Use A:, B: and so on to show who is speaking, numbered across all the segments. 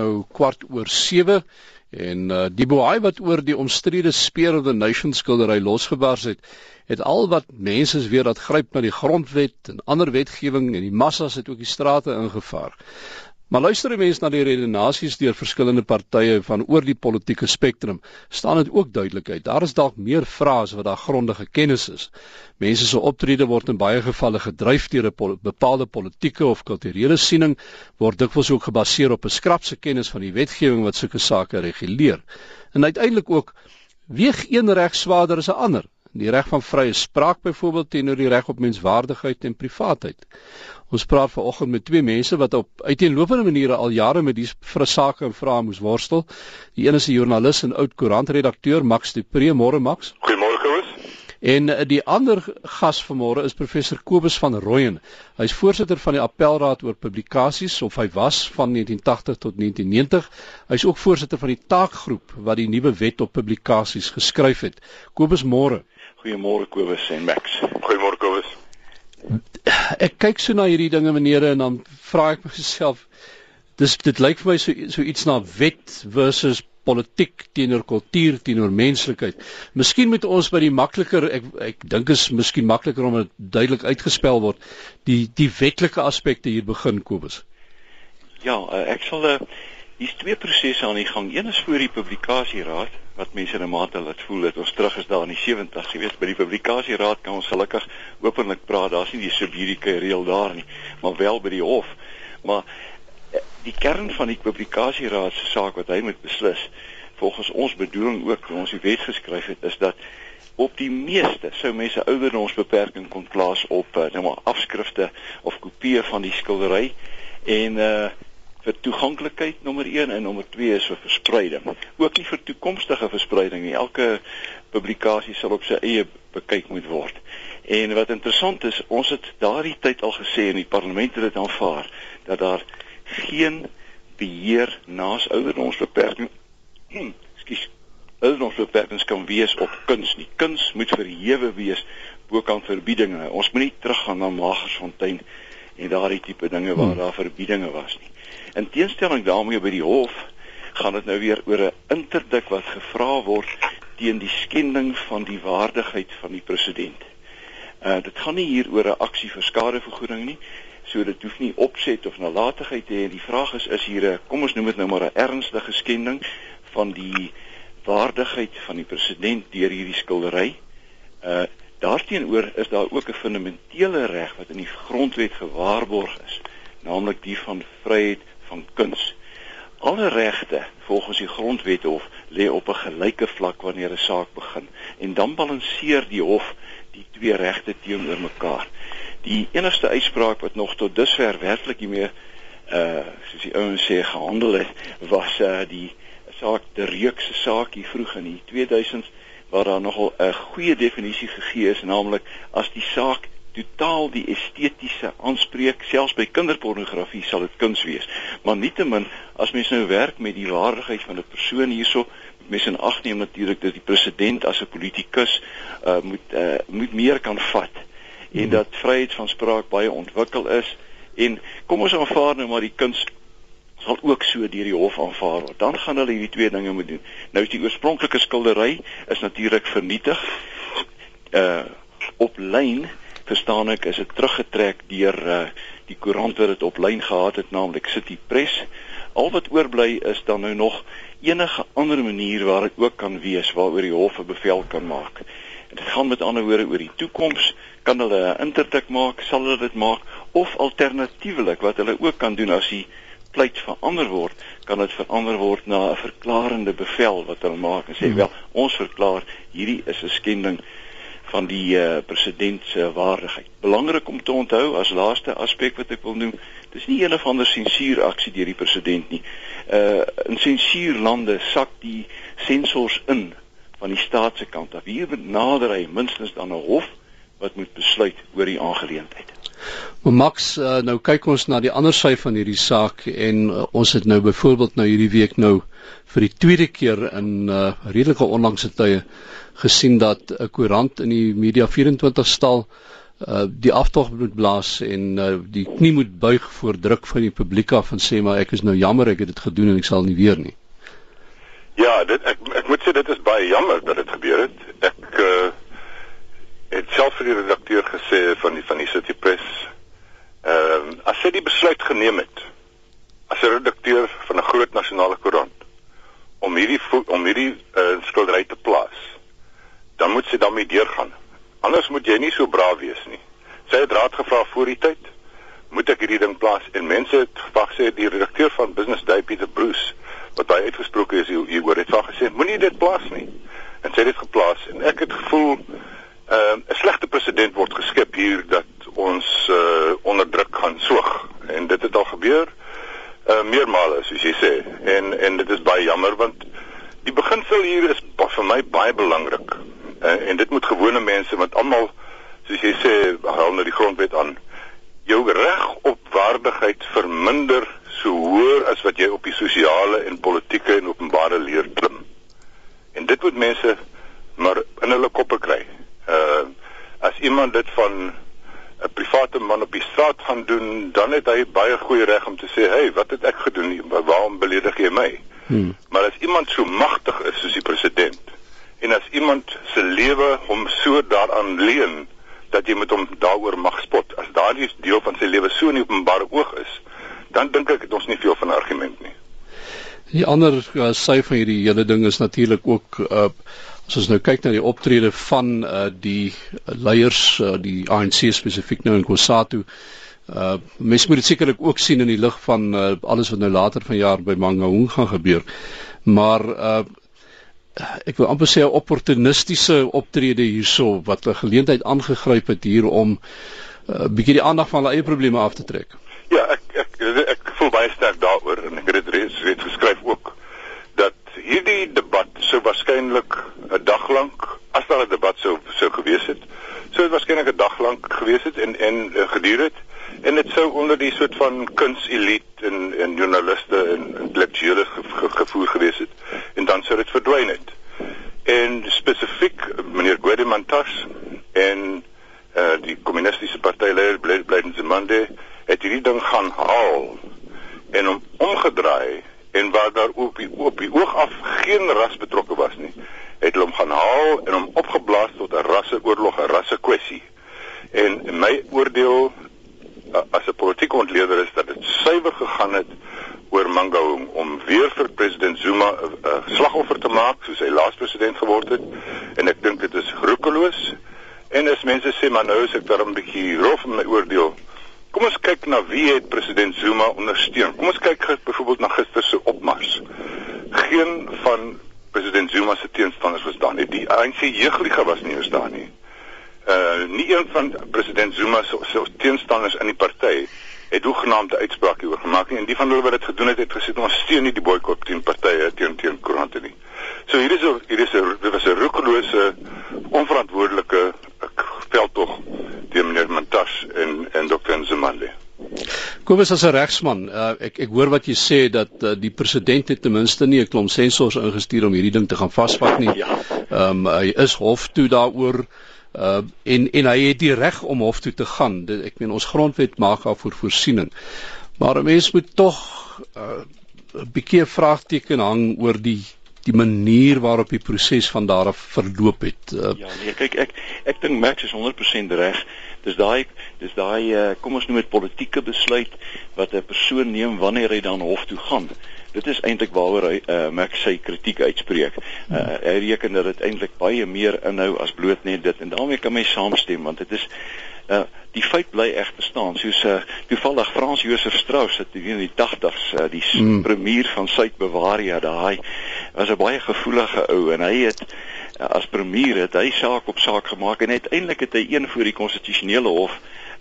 A: nou kwart oor 7 en uh, die boei wat oor die omstrede Spear of the Nation skildery losgebars het, het al wat mense weer dat gryp na die grondwet en ander wetgewing en die massas het ook die strate ingevaar. Maar luister mense na die redenasies deur verskillende partye van oor die politieke spektrum, staan dit ook duidelik uit. Daar is dalk meer vrae as wat daar grondige kennis is. Mense se optrede word in baie gevalle gedryf deur 'n pol bepaalde politieke of kulturele siening, word dikwels ook gebaseer op 'n skrapse kennis van die wetgewing wat sulke sake reguleer. En uiteindelik ook weeg een reg swaarder as 'n ander. Die reg van vrye spraak byvoorbeeld teenoor die reg op menswaardigheid en privaatheid. Ons praat vanoggend met twee mense wat op uiteenlopende maniere al jare met die sake en vrae moes worstel. Die een is 'n joernalis en oud koerantredakteur Max de Pre, môre Max.
B: Goeiemôre Kobus.
A: En eh, die ander gas vanmôre is professor Kobus van Rooyen. Hy's voorsitter van die Appelraad oor Publikasies of hy was van 1980 tot 1990. Hy's ook voorsitter van die taakgroep wat die nuwe wet op publikasies geskryf het. Kobus môre.
B: Goeiemôre Kobus en Max. Goeiemôre Kobus
A: ek kyk so na hierdie dinge menere en dan vra ek myself dis dit lyk vir my so so iets na wet versus politiek teenoor kultuur teenoor menslikheid. Miskien moet ons by die makliker ek ek dink is miskien makliker om dit duidelik uitgespel word die die wetlike aspekte hier begin Kobus.
B: Ja, eh, ek sal 'n uh, eh, Hier's twee prosesse aan die gang. Een is voor die publikasieraad wat mense in 'n mate laat voel dat ons terug is daar in die 70's. Jy weet, by die publikasieraad kan ons gelukkig openlik praat. Daar's nie die subjudike reël daar nie, maar wel by die hof. Maar eh, die kern van die publikasieraad se saak wat hy moet beslis, volgens ons bedoeling ook toe ons die wet geskryf het, is dat op die meeste sou mense ouderdomsbeperking kon plaas op uh, nou maar afskrifte of kopieë van die skildery en uh vir toeganklikheid nommer 1 en nommer 2 is vir verspreiding. Ook nie vir toekomstige verspreiding nie. Elke publikasie sal op sy eie bekyk moet word. En wat interessant is, ons het daardie tyd al gesê en die parlement het dit aanvaar dat daar geen beheer naas ouderdomsbeperking skus ouderdomsbeperkings kan wees op kuns nie. Kuns moet verhewe wees bokant verbiedinge. Ons moenie teruggaan na Magersfontein en daardie tipe dinge waar hmm. daar verbiedinge was nie. In teenstelling daarmee by die hof gaan dit nou weer oor 'n interdik wat gevra word teen die skending van die waardigheid van die president. Uh dit gaan nie hier oor 'n aksie vir skadevergoeding nie. So dit hoef nie opset of nalatigheid te hê. Die vraag is is hier 'n kom ons noem dit nou maar 'n ernstige skending van die waardigheid van die president deur hierdie skildery. Uh daarteenoor is daar ook 'n fundamentele reg wat in die grondwet gewaarborg is, naamlik die van vryheid van kuns. Alle regte volgens die grondwet hof lê op 'n gelyke vlak wanneer 'n saak begin en dan balanseer die hof die twee regte teenoor mekaar. Die enigste uitspraak wat nog tot dusver werklik hiermee uh soos die ouens sê gehandel het was uh die saak die reukse saak hier vroeg in die 2000s waar daar nogal 'n goeie definisie gegee is naamlik as die saak totaal die estetiese aanspreek selfs by kinderpornografie sal dit kuns wees. Maar nietemin as mens nou werk met die waardigheid van 'n persoon hierso mens in ag neem natuurlik dat die president as 'n politikus uh, moet uh, moet meer kan vat en hmm. dat vryheid van spraak baie ontwikkel is. En kom ons aanvaar nou maar die kuns sal ook so deur die hof aanvaar word. Dan gaan hulle hierdie twee dinge moet doen. Nou is die oorspronklike skildery is natuurlik vernietig uh op lyn verstaan ek is dit teruggetrek deur uh, die koerant wat dit op lyn gehad het naamlik City Press. Al wat oorbly is dan nou nog enige ander manier waar dit ook kan wees waaroor die hof 'n bevel kan maak. En dit gaan met ander woorde oor die toekoms, kan hulle 'n interdik maak, sal hulle dit maak of alternatiefelik wat hulle ook kan doen as die pleit verander word, kan dit verander word na 'n verklarende bevel wat hulle maak en sê hmm. wel, ons verklaar hierdie is 'n skending van die uh, president se waardigheid. Belangrik om te onthou as laaste aspek wat ek wil noem, dis nie een of ander sensuuraksie deur die president nie. Uh in sensuurlande sak die sensors in van die staat se kant af. Hier benader hy minstens dan 'n hof wat moet besluit oor die aangeleentheid.
A: Maar Max, uh, nou kyk ons na die ander sy van hierdie saak en uh, ons het nou byvoorbeeld nou hierdie week nou vir die tweede keer in uh, redelike onlangse tye gesien dat 'n koerant in die Media 24 stal uh die aftog moet blaas en uh die knie moet buig voor druk van die publiek af en sê maar ek is nou jammer ek het dit gedoen en ek sal nie weer nie.
C: Ja, dit ek ek moet sê dit is baie jammer dat dit gebeur het. Ek uh het self vir die redakteur gesê van die van die City Press ehm uh, as hy die besluit geneem het as 'n redakteur van 'n groot nasionale koerant om hierdie om hierdie uh, skildery te plaas, dan moet sy daarmee deurgaan. Anders moet jy nie so braaf wees nie. Sy het raad gevra voor die tyd, moet ek hierdie ding plaas en mense het gevra sê die redakteur van Business Day Peter Bruce wat baie uitgesproke is hier oor het van gesê moenie dit plaas nie. En sy het dit geplaas en ek het gevoel uh, 'n slegte presedent word geskep hier dat ons uh, onder druk gaan soog en dit het al gebeur uh, meermale soos jy sê en en dit is baie jammer want die beginsel hier is vir my baie belangrik uh, en dit moet gewone mense wat almal soos jy sê hou nou die grondwet aan jou reg op waardigheid verminder so hoër as wat jy op die sosiale en politieke en openbare leer klim en dit moet mense maar in hulle koppe kry uh as iemand dit van 'n private man op die straat gaan doen, dan het hy baie goeie reg om te sê, "Hey, wat het ek gedoen? Waarom beledig jy my?" Hmm. Maar as iemand so magtig is soos die president en as iemand se lewe hom so daaraan leen dat jy met hom daaroor mag spot, as daardie deel van sy lewe so in openbare oog is, dan dink ek het ons nie veel van 'n argument nie.
A: Die ander uh, sy van hierdie hele ding is natuurlik ook uh As ons nou kyk na die optrede van uh die leiers uh, die ANC spesifiek nou in Kusatu uh mens moet dit sekerlik ook sien in die lig van uh, alles wat nou later vanjaar by Mangaung gaan gebeur. Maar uh ek wil amper sê 'n opportunistiese optrede hierso wat 'n geleentheid aangegryp het hier om 'n uh, bietjie die aandag van hulle eie probleme af te trek.
C: Ja, ek ek voel baie sterk daaroor en ek het dit reeds, reeds geskryf ook dat hierdie debat sou waarskynlik 'n dag lank as daar 'n debat sou sou gewees het, sou dit waarskynlik 'n dag lank gewees het en en uh, geduur het en dit sou onder die soort van kunselite en en joernaliste en intellektuele ge, ge, gevoer gewees het en dan sou dit verdwyn het. En spesifiek meneer Guedimantas en uh, die kommunistiese partyleier Blyden Zemande het hierdie ding gaan haal en hom omgedraai en waar daar op die, op die oog af geen ras betrokke was nie, het hulle hom gaan haal en hom opgeblaas tot 'n rasseoorlog, 'n rassekwessie. En my oordeel as 'n politieke ontleder is dat dit suiwer gegaan het oor Mangaung om weer vir president Zuma 'n slagoffer te maak soos hy laas president geword het en ek dink dit is roekeloos. En as mense sê maar nou is ek daar 'n bietjie rof in my oordeel, Kom ons kyk na wie het president Zuma ondersteun. Kom ons kyk byvoorbeeld na gister se opmars. Geen van president Zuma se teenstanders was daar nie. Die ANC jeugliga was nie eens daar nie. Uh nie een van president Zuma se so, teenstanders in die party het hoegenaamde uitsprake oor gemaak nie. En die van hulle wat dit gedoen het, het gesê ons steun nie die boikot teen partye teen teen koerante nie. So hier is 'n hier is 'n dit was 'n roekelose onverantwoordelike veldtog deur meneer Mantas en en Dr. Nzimande.
A: Kobus as 'n regsman, uh, ek ek hoor wat jy sê dat uh, die president het ten minste nie 'n klomp sensors ingestuur om hierdie ding te gaan vasvat nie. Ja. Ehm um, hy is hof toe daaroor uh en en hy het die reg om hof toe te gaan. Dit, ek meen ons grondwet maak daarvoor voorsiening. Maar 'n mens moet tog 'n uh, bietjie vraagteken hang oor die die manier waarop die proses van daar af verloop het.
B: Uh, ja, nee, kyk ek ek dink Max is 100% reg. Dis daai dis daai uh, kom ons noem dit politieke besluit wat 'n persoon neem wanneer hy dan hof toe gaan. Dit is eintlik waaroor hy uh, Max sy kritiek uitspreek. Uh, hy reken dat dit eintlik baie meer inhou as bloot net dit en daarmee kan my saamstem want dit is uh, die feit bly egter staan soos uh, toevallig Frans Josef Strauss het in die 80s uh, die mm. premier van Suid-Bavaria daai was 'n baie gevoelige ou en hy het uh, as premier het hy saak op saak gemaak en uiteindelik het hy een voor die konstitusionele hof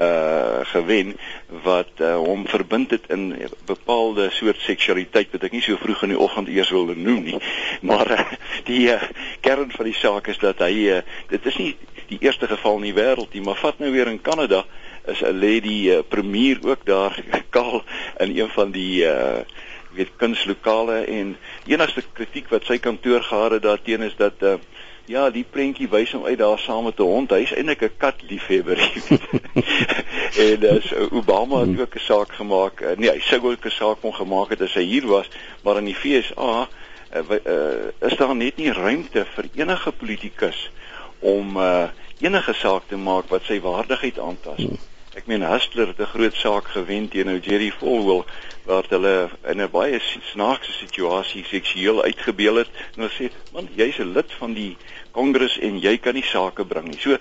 B: uh gewen wat uh, hom verbind het in bepaalde soort seksualiteit wat ek nie so vroeg in die oggend eers wilde noem nie maar uh, die uh, kern van die saak is dat hy uh, dit is nie die eerste geval in die wêreld nie maar vat nou weer in Kanada is 'n lady uh, premier ook daar kaal in een van die uh weet kunslokale en enigste kritiek wat sy kantoor gehad het daarteen is dat uh, ja, die prentjie wys hom uit daar saam met 'n hond. Hy's eintlik 'n kat liefhebber. en dus uh, Obama het ook 'n saak gemaak. Uh, nee, hy sou ook 'n saak kon gemaak het as hy hier was, maar in die FSA uh, uh, is daar net nie ruimte vir enige politikus om uh, enige saak te maak wat sy waardigheid aantas. Hmm. Ek meen Hustler het 'n groot saak gewen teen nou Jerry Falwell waar hulle in 'n baie snaakse situasie seksueel uitgebeel het en hulle sê man jy's 'n lid van die kongres en jy kan nie sake bring nie. So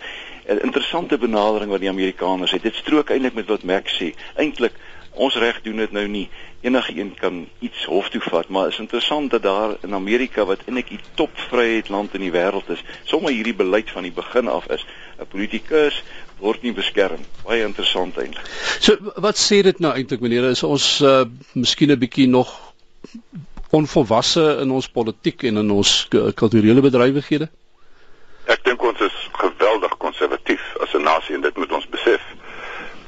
B: 'n interessante benadering wat die Amerikaners het. Dit strook eintlik met wat Max sê. Eintlik ons reg doen dit nou nie. Enige een kan iets hof toe vat, maar is interessant dat daar in Amerika wat eintlik die topvryheid land in die wêreld is, sommer hierdie beleid van die begin af is. 'n Politikus word nie beskerm. Baie interessant eintlik.
A: So wat sê dit nou eintlik meneer? Is ons uh miskien 'n bietjie nog onvolwasse in ons politiek en in ons kulturele bedrywighede?
C: Ek dink ons is geweldig konservatief as 'n nasie en dit moet ons.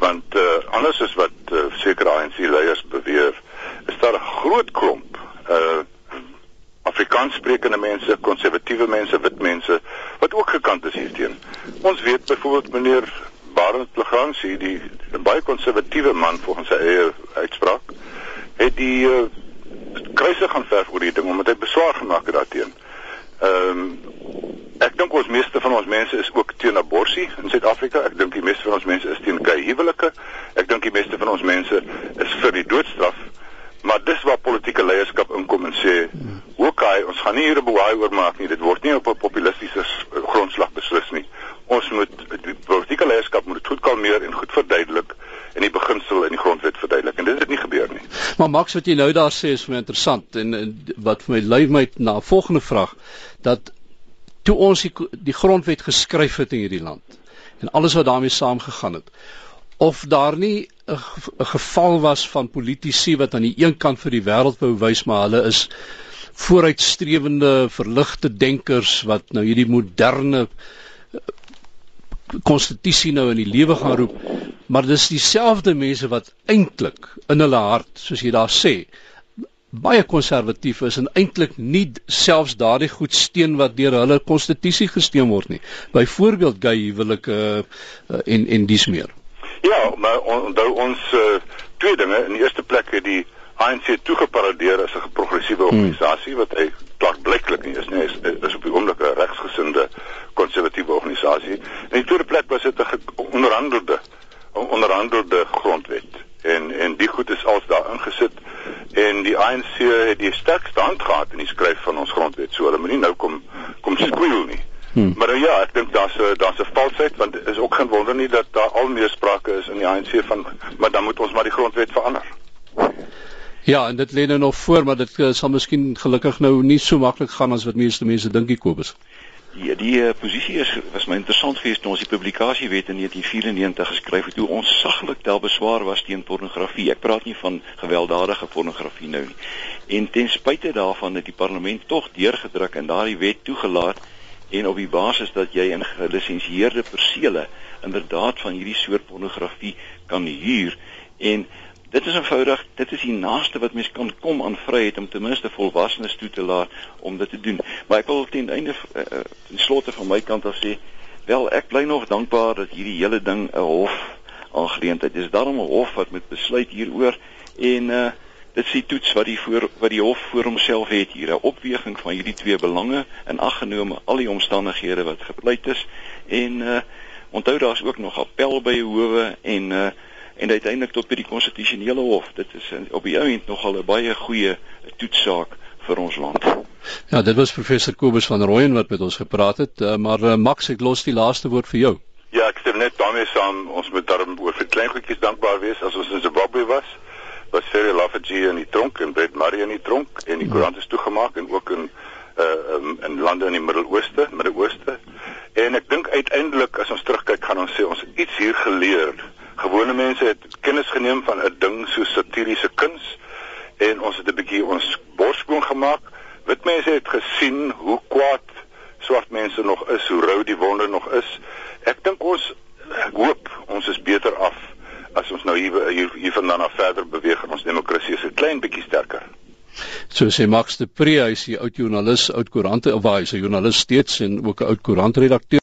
C: Want uh anders is wat uh, sekere ANC leiers beweer, is daar 'n groot klomp uh Afrikaans sprekende mense, konservatiewe mense, wit mense wat ook gekant is hierteen. Ons weet byvoorbeeld meneer Barend Legrandsie, die 'n baie konservatiewe man volgens sy eie uitspraak, het die uh, kruise gaan verf oor die ding omdat hy beswaar gemaak het daarteen. Ehm um, ek dink ons meeste van ons mense is ook teen abortus in Suid-Afrika. Ek dink die meeste van ons mense is teen gay huwelike. Ek dink die meeste van ons mense is vir die doodstraf. Maar dis waar politieke leierskap inkom en sê, "Oké, okay, ons gaan nie hier 'n bewaai oor maak nie. Dit word nie op 'n populistiese grondslag beslis nie. Ons moet die politieke leierskap moet goed kalmeer en goed verduidelik en die beginsel in die grondwet verduidelik en dit het nie gebeur nie.
A: Maar Max wat jy nou daar sê is vir my interessant en, en wat vir my lei my na 'n volgende vraag dat toe ons die, die grondwet geskryf het in hierdie land en alles wat daarmee saamgegaan het of daar nie 'n geval was van politici wat aan die een kant vir die wêreld wou wys maar hulle is vooruitstrewende verligte denkers wat nou hierdie moderne eh, konstitusie nou in die lewe gaan roep maar dis dieselfde mense wat eintlik in hulle hart soos jy daar sê baie konservatief is en eintlik nie selfs daardie goed steun wat deur hulle konstitusie gesteun word nie byvoorbeeld gay huwelike uh, uh, en en dis meer
C: Ja, maar onthou ons uh, twee dinge. In die eerste plek het die ANC toegeparadeer as 'n progressiewe hmm. organisasie wat hy klaarbliklik nie is nie. Hy is, is op die oomblik 'n regsgesinde konservatiewe organisasie. In die tweede plek was dit 'n onderhandelde onderhandelde grondwet. En en die goed is als daar ingesit en die ANC het die sterkste hand gehad in die skryf van ons grondwet. So hulle moenie nou kom kom skreeu nie. Hmm. Maar uh, ja, ek dink daar's 'n daar's 'n valsheid want is ook geen wonder nie dat daar al meer sprake is in die ANC van maar dan moet ons maar die grondwet verander.
A: Ja, en dit lê nou nog voor, maar dit uh, sal miskien gelukkig nou nie so maklik gaan as wat meeste mense dink die Kobus.
B: Ja, die uh, posisie is was my interessant geweest toe ons die publikasie wet in 1994 geskryf het hoe ons saglik tel beswaar was teen pornografie. Ek praat nie van gewelddadige pornografie nou nie. En ten spyte daarvan het die parlement tog deurgedruk en daardie wet toegelaat en op die basis dat jy in gelisensieerde persele inderdaad van hierdie soort pornografie kan huur en dit is eenvoudig dit is die naaste wat mens kan kom aan vryheid om ten minste volwassenes toe te laat om dit te doen. Maar ek wil ten einde uh, ten slotte van my kant af sê wel ek bly nog dankbaar dat hierdie hele ding 'n hof aangeleentheid is. Daarom 'n hof wat met besluit hieroor en uh, dit is die toets wat die voor wat die hof voor homself het hier. 'n opweging van hierdie twee belange en aggenome al die omstandighede wat gepleit is. En uh onthou daar's ook nog appel by howe en uh en uiteindelik tot by die konstitusionele hof dit is op die oomblik nogal 'n baie goeie toetsaak vir ons land.
A: Ja, dit was professor Kobus van Rooyen wat met ons gepraat het, uh, maar uh, Max ek los die laaste woord vir jou.
C: Ja, ek stem net daarmee saam. Ons moet daarom oor vir klein goedjies dankbaar wees as ons in Zimbabwe was was Cyril Lafferty in die tronk en Brett Murray in die tronk en die hmm. koerant is toegemaak en ook in uh um, in lande in die Midde-Ooste, Midde-Ooste. En ek dink uiteindelik as ons terugkyk gaan ons sê ons het iets hier geleer. Gewone mense het kennis geneem van 'n ding so satiriese kuns en ons het 'n bietjie ons borskoon gemaak. Wit mense het gesien hoe kwaad swart mense nog is, hoe rou die wonde nog is. Ek dink ons ek hoop ons is beter af as ons nou hier hier hiervandaan af verder beweeg en ons demokrasie is 'n klein bietjie sterker.
A: So sê Max de Pre, hy is die oud joernalis, oud koerante, of hy is 'n joernalis steeds en ook 'n oud koerantredakteur